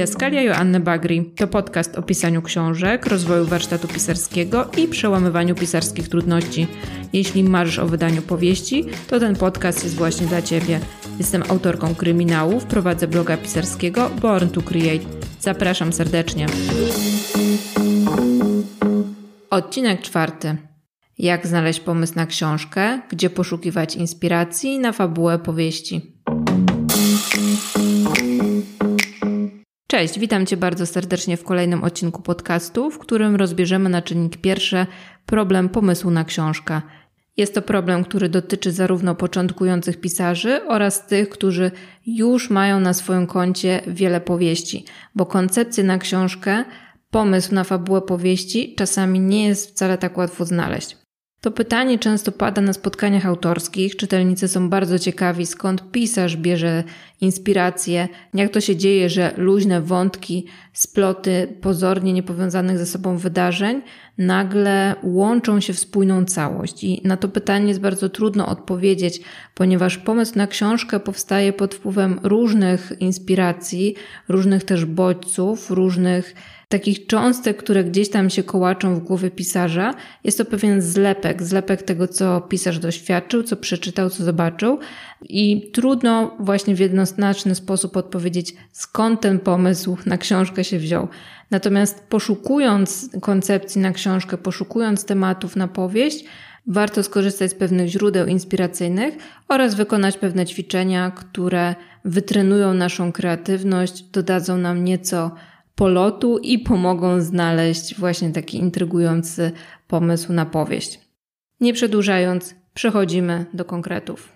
Didaskalia Joanny Bagri to podcast o pisaniu książek, rozwoju warsztatu pisarskiego i przełamywaniu pisarskich trudności. Jeśli marzysz o wydaniu powieści, to ten podcast jest właśnie dla Ciebie. Jestem autorką kryminałów, prowadzę bloga pisarskiego Born to Create. Zapraszam serdecznie. Odcinek czwarty. Jak znaleźć pomysł na książkę, gdzie poszukiwać inspiracji na fabułę powieści. Cześć, witam Cię bardzo serdecznie w kolejnym odcinku podcastu, w którym rozbierzemy na czynnik pierwszy problem pomysłu na książkę. Jest to problem, który dotyczy zarówno początkujących pisarzy oraz tych, którzy już mają na swoim koncie wiele powieści, bo koncepcje na książkę, pomysł na fabułę powieści czasami nie jest wcale tak łatwo znaleźć. To pytanie często pada na spotkaniach autorskich. Czytelnicy są bardzo ciekawi, skąd pisarz bierze inspirację, jak to się dzieje, że luźne wątki, sploty pozornie niepowiązanych ze sobą wydarzeń nagle łączą się w spójną całość. I na to pytanie jest bardzo trudno odpowiedzieć, ponieważ pomysł na książkę powstaje pod wpływem różnych inspiracji, różnych też bodźców, różnych takich cząstek, które gdzieś tam się kołaczą w głowie pisarza. Jest to pewien zlepek, zlepek tego, co pisarz doświadczył, co przeczytał, co zobaczył. I trudno właśnie w jednoznaczny sposób odpowiedzieć, skąd ten pomysł na książkę się wziął. Natomiast poszukując koncepcji na książkę, poszukując tematów na powieść, warto skorzystać z pewnych źródeł inspiracyjnych oraz wykonać pewne ćwiczenia, które wytrenują naszą kreatywność, dodadzą nam nieco polotu i pomogą znaleźć właśnie taki intrygujący pomysł na powieść. Nie przedłużając, przechodzimy do konkretów.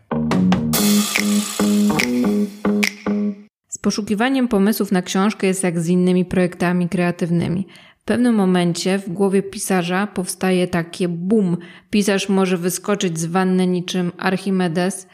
Poszukiwaniem pomysłów na książkę jest jak z innymi projektami kreatywnymi. W pewnym momencie w głowie pisarza powstaje takie bum. Pisarz może wyskoczyć z wanny niczym Archimedes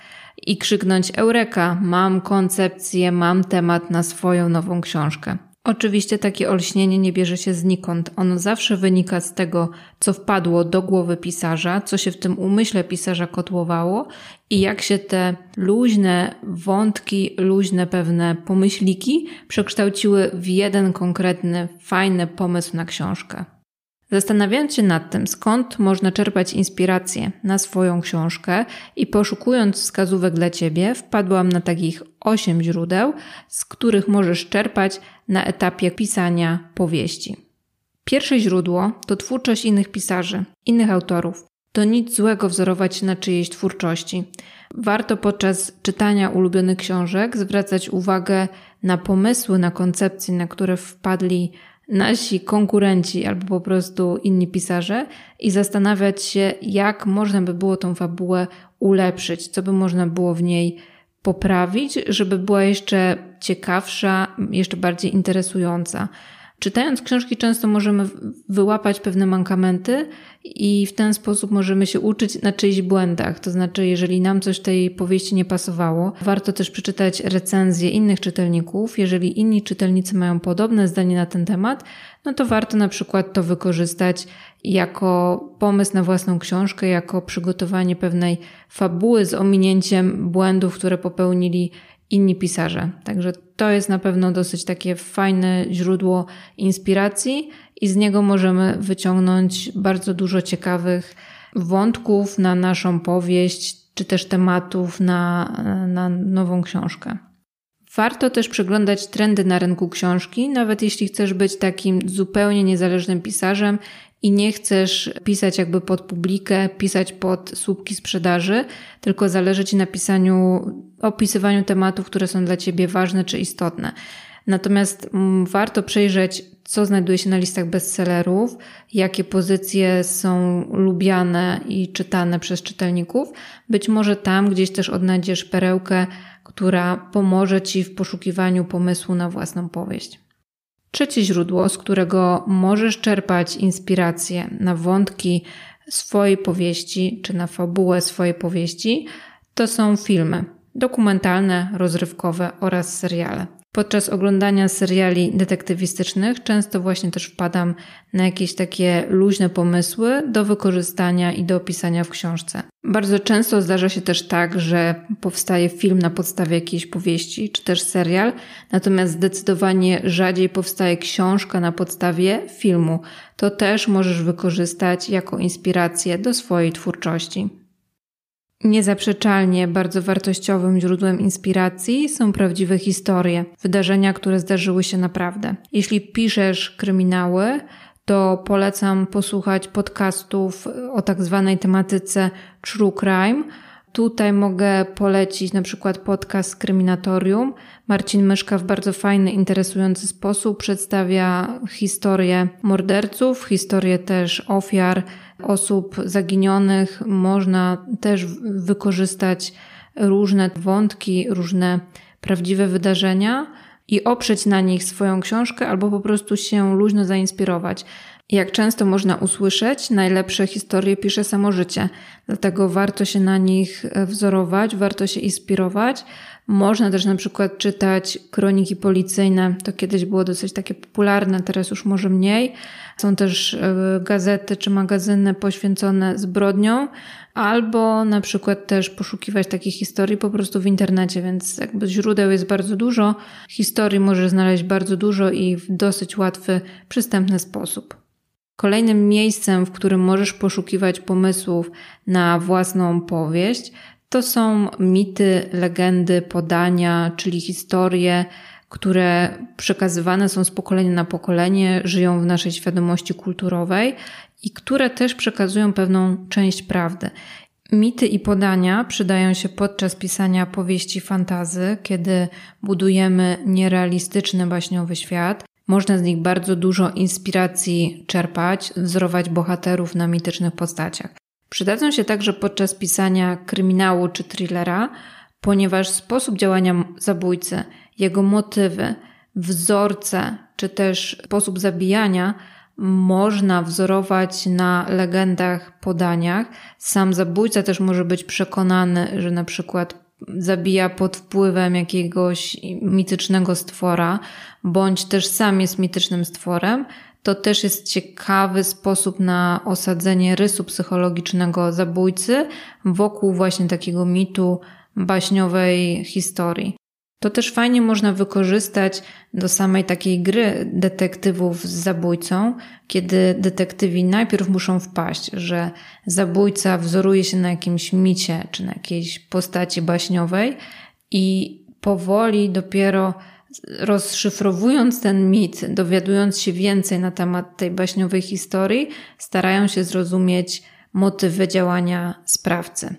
i krzyknąć Eureka, mam koncepcję, mam temat na swoją nową książkę. Oczywiście takie olśnienie nie bierze się znikąd. Ono zawsze wynika z tego, co wpadło do głowy pisarza, co się w tym umyśle pisarza kotłowało i jak się te luźne wątki, luźne pewne pomyśliki przekształciły w jeden konkretny, fajny pomysł na książkę. Zastanawiając się nad tym, skąd można czerpać inspirację na swoją książkę i poszukując wskazówek dla Ciebie, wpadłam na takich 8 źródeł, z których możesz czerpać na etapie pisania powieści. Pierwsze źródło to twórczość innych pisarzy, innych autorów. To nic złego wzorować się na czyjejś twórczości. Warto podczas czytania ulubionych książek zwracać uwagę na pomysły, na koncepcje, na które wpadli nasi konkurenci albo po prostu inni pisarze i zastanawiać się, jak można by było tą fabułę ulepszyć, co by można było w niej poprawić, żeby była jeszcze ciekawsza, jeszcze bardziej interesująca. Czytając książki, często możemy wyłapać pewne mankamenty i w ten sposób możemy się uczyć na czyichś błędach. To znaczy, jeżeli nam coś w tej powieści nie pasowało, warto też przeczytać recenzje innych czytelników. Jeżeli inni czytelnicy mają podobne zdanie na ten temat, no to warto na przykład to wykorzystać jako pomysł na własną książkę, jako przygotowanie pewnej fabuły z ominięciem błędów, które popełnili inni pisarze. Także to jest na pewno dosyć takie fajne źródło inspiracji i z niego możemy wyciągnąć bardzo dużo ciekawych wątków na naszą powieść, czy też tematów na, na nową książkę. Warto też przeglądać trendy na rynku książki, nawet jeśli chcesz być takim zupełnie niezależnym pisarzem i nie chcesz pisać jakby pod publikę, pisać pod słupki sprzedaży, tylko zależy Ci na pisaniu, opisywaniu tematów, które są dla Ciebie ważne czy istotne. Natomiast mm, warto przejrzeć, co znajduje się na listach bestsellerów, jakie pozycje są lubiane i czytane przez czytelników. Być może tam gdzieś też odnajdziesz perełkę, która pomoże Ci w poszukiwaniu pomysłu na własną powieść. Trzecie źródło, z którego możesz czerpać inspirację na wątki swojej powieści czy na fabułę swojej powieści, to są filmy dokumentalne, rozrywkowe oraz seriale. Podczas oglądania seriali detektywistycznych często właśnie też wpadam na jakieś takie luźne pomysły do wykorzystania i do opisania w książce. Bardzo często zdarza się też tak, że powstaje film na podstawie jakiejś powieści czy też serial, natomiast zdecydowanie rzadziej powstaje książka na podstawie filmu. To też możesz wykorzystać jako inspirację do swojej twórczości. Niezaprzeczalnie bardzo wartościowym źródłem inspiracji są prawdziwe historie, wydarzenia, które zdarzyły się naprawdę. Jeśli piszesz kryminały, to polecam posłuchać podcastów o tak zwanej tematyce true crime. Tutaj mogę polecić na przykład podcast Kryminatorium. Marcin Myszka w bardzo fajny, interesujący sposób przedstawia historię morderców, historię też ofiar, osób zaginionych można też wykorzystać różne wątki, różne prawdziwe wydarzenia i oprzeć na nich swoją książkę albo po prostu się luźno zainspirować. Jak często można usłyszeć, najlepsze historie pisze samo życie, dlatego warto się na nich wzorować, warto się inspirować. Można też na przykład czytać kroniki policyjne, to kiedyś było dosyć takie popularne, teraz już może mniej. Są też e, gazety czy magazyny poświęcone zbrodniom, albo na przykład też poszukiwać takich historii po prostu w internecie, więc jakby źródeł jest bardzo dużo, historii możesz znaleźć bardzo dużo i w dosyć łatwy, przystępny sposób. Kolejnym miejscem, w którym możesz poszukiwać pomysłów na własną powieść, to są mity, legendy, podania, czyli historie, które przekazywane są z pokolenia na pokolenie, żyją w naszej świadomości kulturowej i które też przekazują pewną część prawdy. Mity i podania przydają się podczas pisania powieści fantazy, kiedy budujemy nierealistyczny baśniowy świat. Można z nich bardzo dużo inspiracji czerpać, wzorować bohaterów na mitycznych postaciach. Przydadzą się także podczas pisania kryminału czy thrillera, ponieważ sposób działania zabójcy, jego motywy, wzorce czy też sposób zabijania można wzorować na legendach, podaniach. Sam zabójca też może być przekonany, że na przykład zabija pod wpływem jakiegoś mitycznego stwora, bądź też sam jest mitycznym stworem, to też jest ciekawy sposób na osadzenie rysu psychologicznego zabójcy wokół właśnie takiego mitu baśniowej historii. To też fajnie można wykorzystać do samej takiej gry detektywów z zabójcą, kiedy detektywi najpierw muszą wpaść, że zabójca wzoruje się na jakimś micie czy na jakiejś postaci baśniowej i powoli dopiero rozszyfrowując ten mit, dowiadując się więcej na temat tej baśniowej historii, starają się zrozumieć motywy działania sprawcy.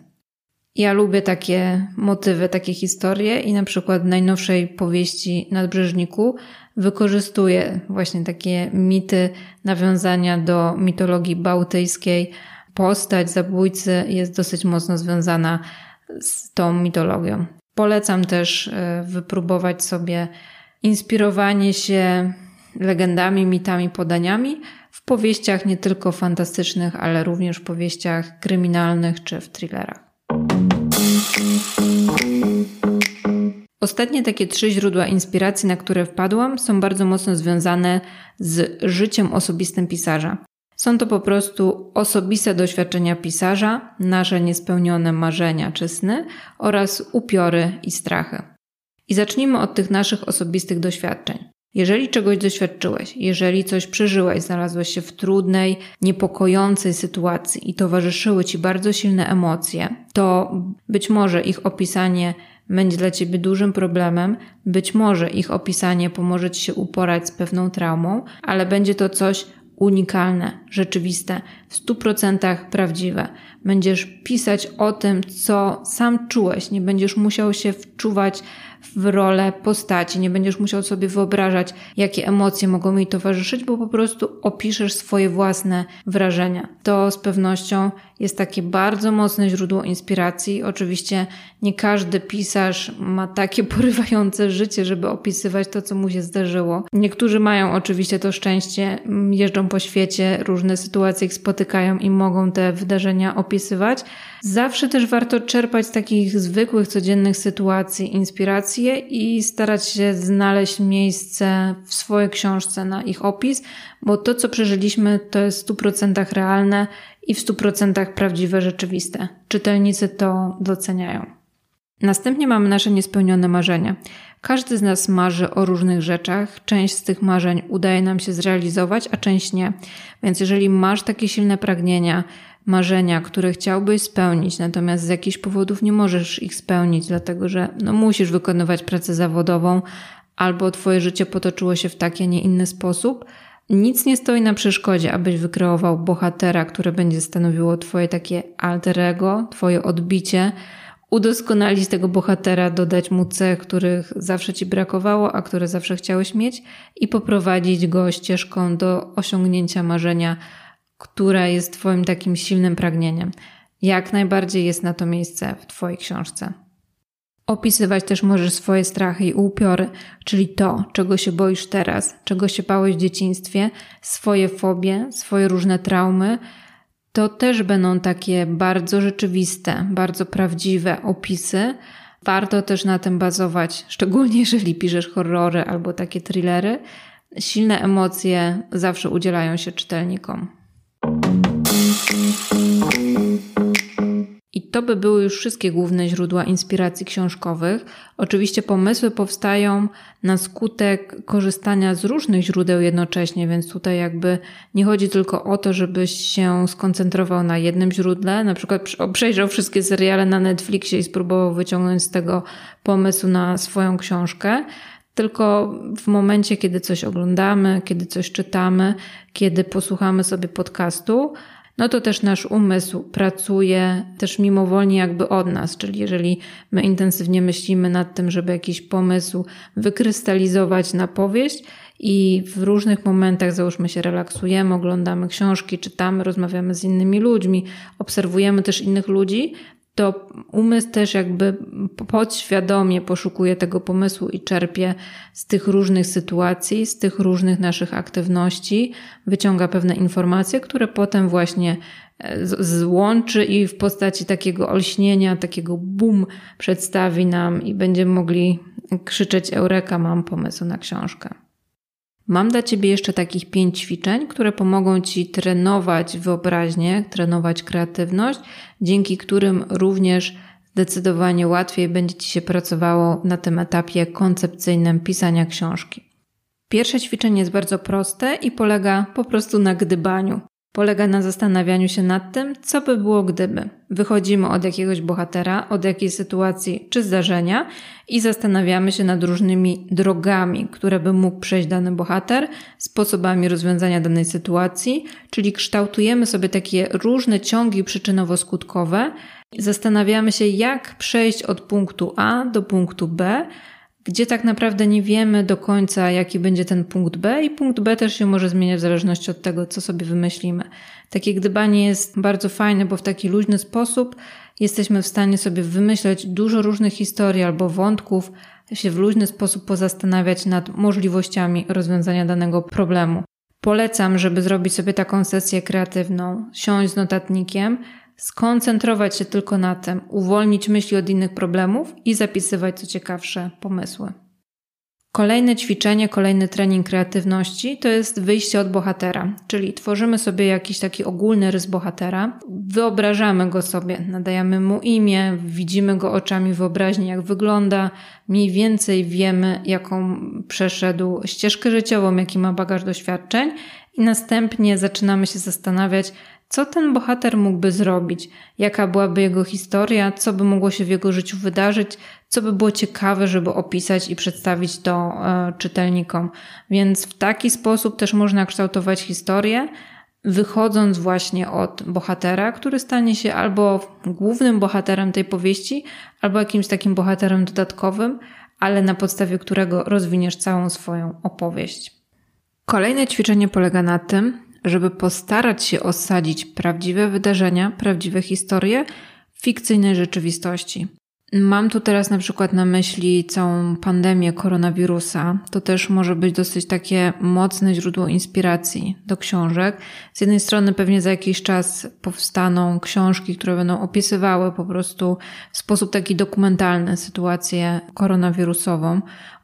Ja lubię takie motywy, takie historie i na przykład w najnowszej powieści Nadbrzeżniku wykorzystuję właśnie takie mity, nawiązania do mitologii bałtyckiej. Postać zabójcy jest dosyć mocno związana z tą mitologią. Polecam też e, wypróbować sobie inspirowanie się legendami, mitami, podaniami w powieściach nie tylko fantastycznych, ale również w powieściach kryminalnych czy w thrillerach. Ostatnie takie trzy źródła inspiracji, na które wpadłam, są bardzo mocno związane z życiem osobistym pisarza. Są to po prostu osobiste doświadczenia pisarza, nasze niespełnione marzenia czy sny oraz upiory i strachy. I zacznijmy od tych naszych osobistych doświadczeń. Jeżeli czegoś doświadczyłeś, jeżeli coś przeżyłeś, znalazłeś się w trudnej, niepokojącej sytuacji i towarzyszyły ci bardzo silne emocje, to być może ich opisanie będzie dla ciebie dużym problemem, być może ich opisanie pomoże ci się uporać z pewną traumą, ale będzie to coś unikalne, rzeczywiste, w stu procentach prawdziwe. Będziesz pisać o tym, co sam czułeś, nie będziesz musiał się wczuwać w rolę postaci. Nie będziesz musiał sobie wyobrażać, jakie emocje mogą jej towarzyszyć, bo po prostu opiszesz swoje własne wrażenia. To z pewnością jest takie bardzo mocne źródło inspiracji. Oczywiście nie każdy pisarz ma takie porywające życie, żeby opisywać to, co mu się zdarzyło. Niektórzy mają oczywiście to szczęście, jeżdżą po świecie, różne sytuacje ich spotykają i mogą te wydarzenia opisywać. Zawsze też warto czerpać z takich zwykłych, codziennych sytuacji inspiracje i starać się znaleźć miejsce w swojej książce na ich opis, bo to, co przeżyliśmy, to jest w 100% realne i w 100% prawdziwe, rzeczywiste. Czytelnicy to doceniają. Następnie mamy nasze niespełnione marzenia. Każdy z nas marzy o różnych rzeczach. Część z tych marzeń udaje nam się zrealizować, a część nie. Więc jeżeli masz takie silne pragnienia, marzenia, które chciałbyś spełnić, natomiast z jakichś powodów nie możesz ich spełnić, dlatego że no, musisz wykonywać pracę zawodową, albo twoje życie potoczyło się w taki, a nie inny sposób, nic nie stoi na przeszkodzie, abyś wykreował bohatera, które będzie stanowiło twoje takie alter ego, twoje odbicie, udoskonalić tego bohatera, dodać mu cech, których zawsze ci brakowało, a które zawsze chciałeś mieć i poprowadzić go ścieżką do osiągnięcia marzenia, które jest twoim takim silnym pragnieniem. Jak najbardziej jest na to miejsce w twojej książce. Opisywać też możesz swoje strachy i upiory, czyli to, czego się boisz teraz, czego się bałeś w dzieciństwie, swoje fobie, swoje różne traumy, to też będą takie bardzo rzeczywiste, bardzo prawdziwe opisy. Warto też na tym bazować, szczególnie jeżeli piszesz horrory albo takie thrillery. Silne emocje zawsze udzielają się czytelnikom. To by były już wszystkie główne źródła inspiracji książkowych. Oczywiście pomysły powstają na skutek korzystania z różnych źródeł jednocześnie, więc tutaj jakby nie chodzi tylko o to, żebyś się skoncentrował na jednym źródle, na przykład przejrzał wszystkie seriale na Netflixie i spróbował wyciągnąć z tego pomysł na swoją książkę, tylko w momencie, kiedy coś oglądamy, kiedy coś czytamy, kiedy posłuchamy sobie podcastu, no to też nasz umysł pracuje też mimowolnie jakby od nas, czyli jeżeli my intensywnie myślimy nad tym, żeby jakiś pomysł wykrystalizować na powieść i w różnych momentach, załóżmy się, relaksujemy, oglądamy książki, czytamy, rozmawiamy z innymi ludźmi, obserwujemy też innych ludzi, to umysł też jakby podświadomie poszukuje tego pomysłu i czerpie z tych różnych sytuacji, z tych różnych naszych aktywności, wyciąga pewne informacje, które potem właśnie e, złączy i w postaci takiego olśnienia, takiego boom przedstawi nam i będziemy mogli krzyczeć Eureka, mam pomysł na książkę. Mam dla Ciebie jeszcze takich pięć ćwiczeń, które pomogą Ci trenować wyobraźnię, trenować kreatywność, dzięki którym również zdecydowanie łatwiej będzie Ci się pracowało na tym etapie koncepcyjnym pisania książki. Pierwsze ćwiczenie jest bardzo proste i polega po prostu na gdybaniu. Polega na zastanawianiu się nad tym, co by było gdyby. Wychodzimy od jakiegoś bohatera, od jakiejś sytuacji czy zdarzenia i zastanawiamy się nad różnymi drogami, które by mógł przejść dany bohater, sposobami rozwiązania danej sytuacji, czyli kształtujemy sobie takie różne ciągi przyczynowo-skutkowe. Zastanawiamy się, jak przejść od punktu A do punktu B, gdzie tak naprawdę nie wiemy do końca, jaki będzie ten punkt B, i punkt B też się może zmieniać w zależności od tego, co sobie wymyślimy. Takie gdybanie jest bardzo fajne, bo w taki luźny sposób jesteśmy w stanie sobie wymyśleć dużo różnych historii albo wątków, się w luźny sposób pozastanawiać nad możliwościami rozwiązania danego problemu. Polecam, żeby zrobić sobie taką sesję kreatywną, siąść z notatnikiem, skoncentrować się tylko na tym, uwolnić myśli od innych problemów i zapisywać co ciekawsze pomysły. Kolejne ćwiczenie, kolejny trening kreatywności to jest wyjście od bohatera, czyli tworzymy sobie jakiś taki ogólny rys bohatera, wyobrażamy go sobie, nadajemy mu imię, widzimy go oczami wyobraźni, jak wygląda, mniej więcej wiemy, jaką przeszedł ścieżkę życiową, jaki ma bagaż doświadczeń i następnie zaczynamy się zastanawiać, co ten bohater mógłby zrobić? Jaka byłaby jego historia? Co by mogło się w jego życiu wydarzyć? Co by było ciekawe, żeby opisać i przedstawić to e, czytelnikom? Więc w taki sposób też można kształtować historię, wychodząc właśnie od bohatera, który stanie się albo głównym bohaterem tej powieści, albo jakimś takim bohaterem dodatkowym, ale na podstawie którego rozwiniesz całą swoją opowieść. Kolejne ćwiczenie polega na tym, żeby postarać się osadzić prawdziwe wydarzenia, prawdziwe historie w fikcyjnej rzeczywistości. Mam tu teraz na przykład na myśli całą pandemię koronawirusa. To też może być dosyć takie mocne źródło inspiracji do książek. Z jednej strony pewnie za jakiś czas powstaną książki, które będą opisywały po prostu w sposób taki dokumentalny sytuację koronawirusową.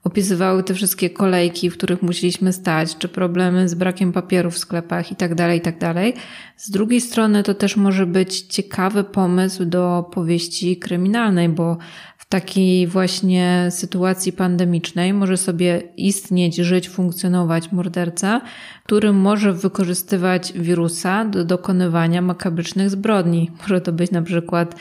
Opisywały te wszystkie kolejki, w których musieliśmy stać, czy problemy z brakiem papieru w sklepach itd., tak itd. Tak z drugiej strony to też może być ciekawy pomysł do powieści kryminalnej, bo w takiej właśnie sytuacji pandemicznej może sobie istnieć, żyć, funkcjonować morderca, który może wykorzystywać wirusa do dokonywania makabrycznych zbrodni. Może to być na przykład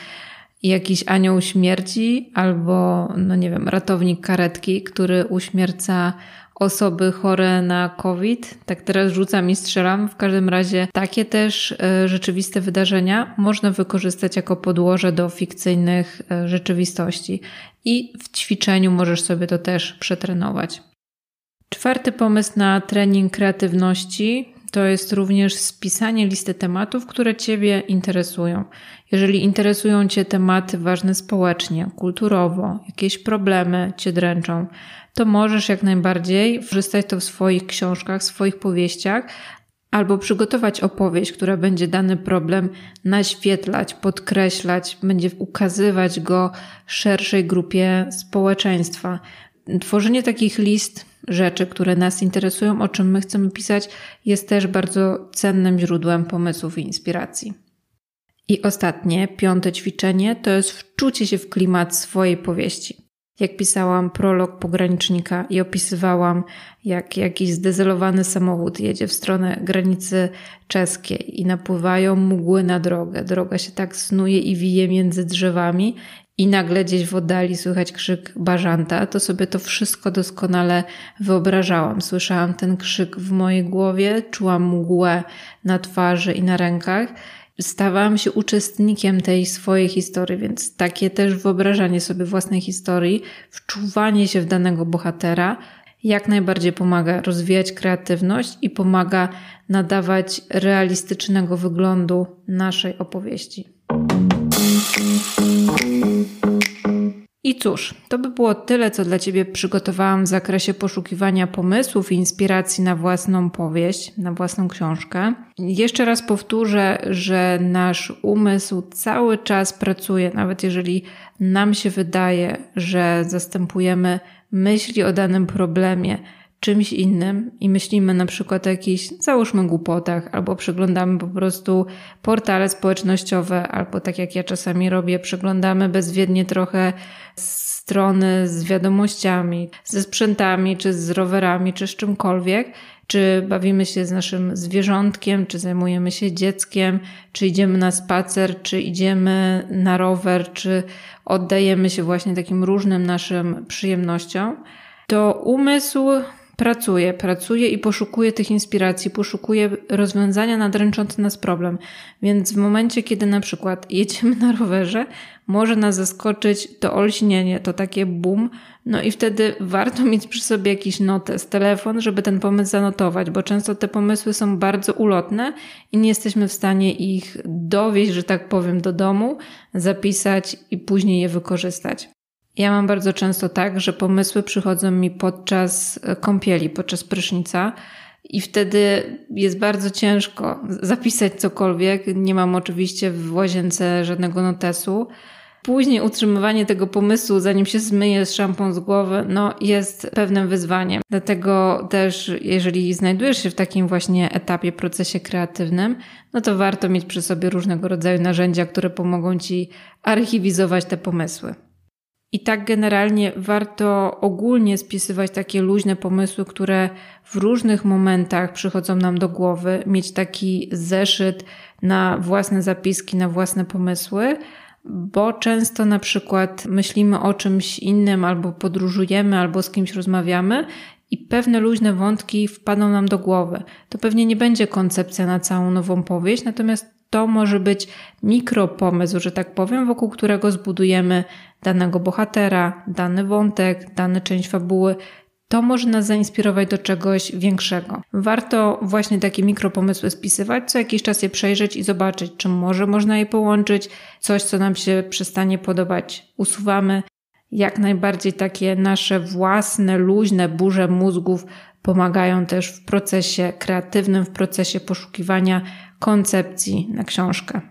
jakiś anioł śmierci albo, no nie wiem, ratownik karetki, który uśmierca osoby chore na COVID. Tak teraz rzucam i strzelam. W każdym razie takie też e, rzeczywiste wydarzenia można wykorzystać jako podłoże do fikcyjnych e, rzeczywistości. I w ćwiczeniu możesz sobie to też przetrenować. Czwarty pomysł na trening kreatywności to jest również spisanie listy tematów, które Ciebie interesują. Jeżeli interesują Cię tematy ważne społecznie, kulturowo, jakieś problemy Cię dręczą, to możesz jak najbardziej wrzucać to w swoich książkach, swoich powieściach, albo przygotować opowieść, która będzie dany problem naświetlać, podkreślać, będzie ukazywać go szerszej grupie społeczeństwa. Tworzenie takich list rzeczy, które nas interesują, o czym my chcemy pisać, jest też bardzo cennym źródłem pomysłów i inspiracji. I ostatnie, piąte ćwiczenie to jest wczucie się w klimat swojej powieści. Jak pisałam prolog pogranicznika i opisywałam, jak jakiś zdezelowany samochód jedzie w stronę granicy czeskiej i napływają mgły na drogę. Droga się tak snuje i wije między drzewami i nagle gdzieś w oddali słychać krzyk bażanta, to sobie to wszystko doskonale wyobrażałam. Słyszałam ten krzyk w mojej głowie, czułam mgłę na twarzy i na rękach. Stawałam się uczestnikiem tej swojej historii, więc takie też wyobrażanie sobie własnej historii, wczuwanie się w danego bohatera, jak najbardziej pomaga rozwijać kreatywność i pomaga nadawać realistycznego wyglądu naszej opowieści. I cóż, to by było tyle, co dla Ciebie przygotowałam w zakresie poszukiwania pomysłów i inspiracji na własną powieść, na własną książkę. Jeszcze raz powtórzę, że nasz umysł cały czas pracuje, nawet jeżeli nam się wydaje, że zastępujemy myśli o danym problemie czymś innym i myślimy na przykład o jakichś, załóżmy, głupotach, albo przeglądamy po prostu portale społecznościowe, albo tak jak ja czasami robię, przeglądamy bezwiednie trochę strony z wiadomościami, ze sprzętami, czy z rowerami, czy z czymkolwiek, czy bawimy się z naszym zwierzątkiem, czy zajmujemy się dzieckiem, czy idziemy na spacer, czy idziemy na rower, czy oddajemy się właśnie takim różnym naszym przyjemnościom, to umysł pracuje, pracuje i poszukuje tych inspiracji, poszukuje rozwiązania na dręczący nas problem. Więc w momencie, kiedy na przykład jedziemy na rowerze, może nas zaskoczyć to olśnienie, to takie boom, no i wtedy warto mieć przy sobie jakiś notes, telefon, żeby ten pomysł zanotować, bo często te pomysły są bardzo ulotne i nie jesteśmy w stanie ich dowieść, że tak powiem, do domu, zapisać i później je wykorzystać. Ja mam bardzo często tak, że pomysły przychodzą mi podczas e, kąpieli, podczas prysznica. I wtedy jest bardzo ciężko zapisać cokolwiek. Nie mam oczywiście w łazience żadnego notesu. Później utrzymywanie tego pomysłu, zanim się zmyje z szampą z głowy, no jest pewnym wyzwaniem. Dlatego też, jeżeli znajdujesz się w takim właśnie etapie, procesie kreatywnym, no to warto mieć przy sobie różnego rodzaju narzędzia, które pomogą ci archiwizować te pomysły. I tak generalnie warto ogólnie spisywać takie luźne pomysły, które w różnych momentach przychodzą nam do głowy, mieć taki zeszyt na własne zapiski, na własne pomysły, bo często na przykład myślimy o czymś innym, albo podróżujemy, albo z kimś rozmawiamy i pewne luźne wątki wpadną nam do głowy. To pewnie nie będzie koncepcja na całą nową powieść, natomiast to może być mikropomysł, że tak powiem, wokół którego zbudujemy danego bohatera, dany wątek, dany część fabuły, to może nas zainspirować do czegoś większego. Warto właśnie takie mikropomysły spisywać, co jakiś czas je przejrzeć i zobaczyć, czy może można je połączyć, coś, co nam się przestanie podobać, usuwamy. Jak najbardziej takie nasze własne, luźne burze mózgów pomagają też w procesie kreatywnym, w procesie poszukiwania koncepcji na książkę.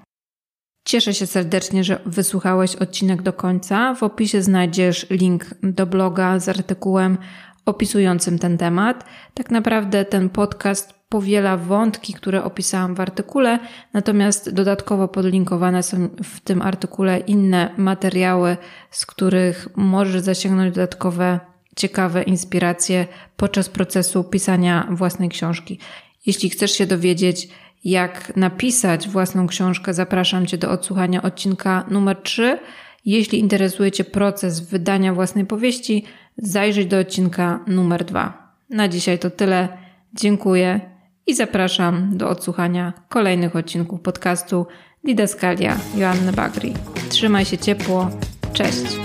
Cieszę się serdecznie, że wysłuchałeś odcinek do końca. W opisie znajdziesz link do bloga z artykułem opisującym ten temat. Tak naprawdę ten podcast powiela wątki, które opisałam w artykule, natomiast dodatkowo podlinkowane są w tym artykule inne materiały, z których możesz zasięgnąć dodatkowe ciekawe inspiracje podczas procesu pisania własnej książki. Jeśli chcesz się dowiedzieć, jak napisać własną książkę, zapraszam Cię do odsłuchania odcinka numer 3. Jeśli interesuje Cię proces wydania własnej powieści, zajrzyj do odcinka numer 2. Na dzisiaj to tyle. Dziękuję i zapraszam do odsłuchania kolejnych odcinków podcastu Didaskalia Joanny Bagri. Trzymaj się ciepło. Cześć!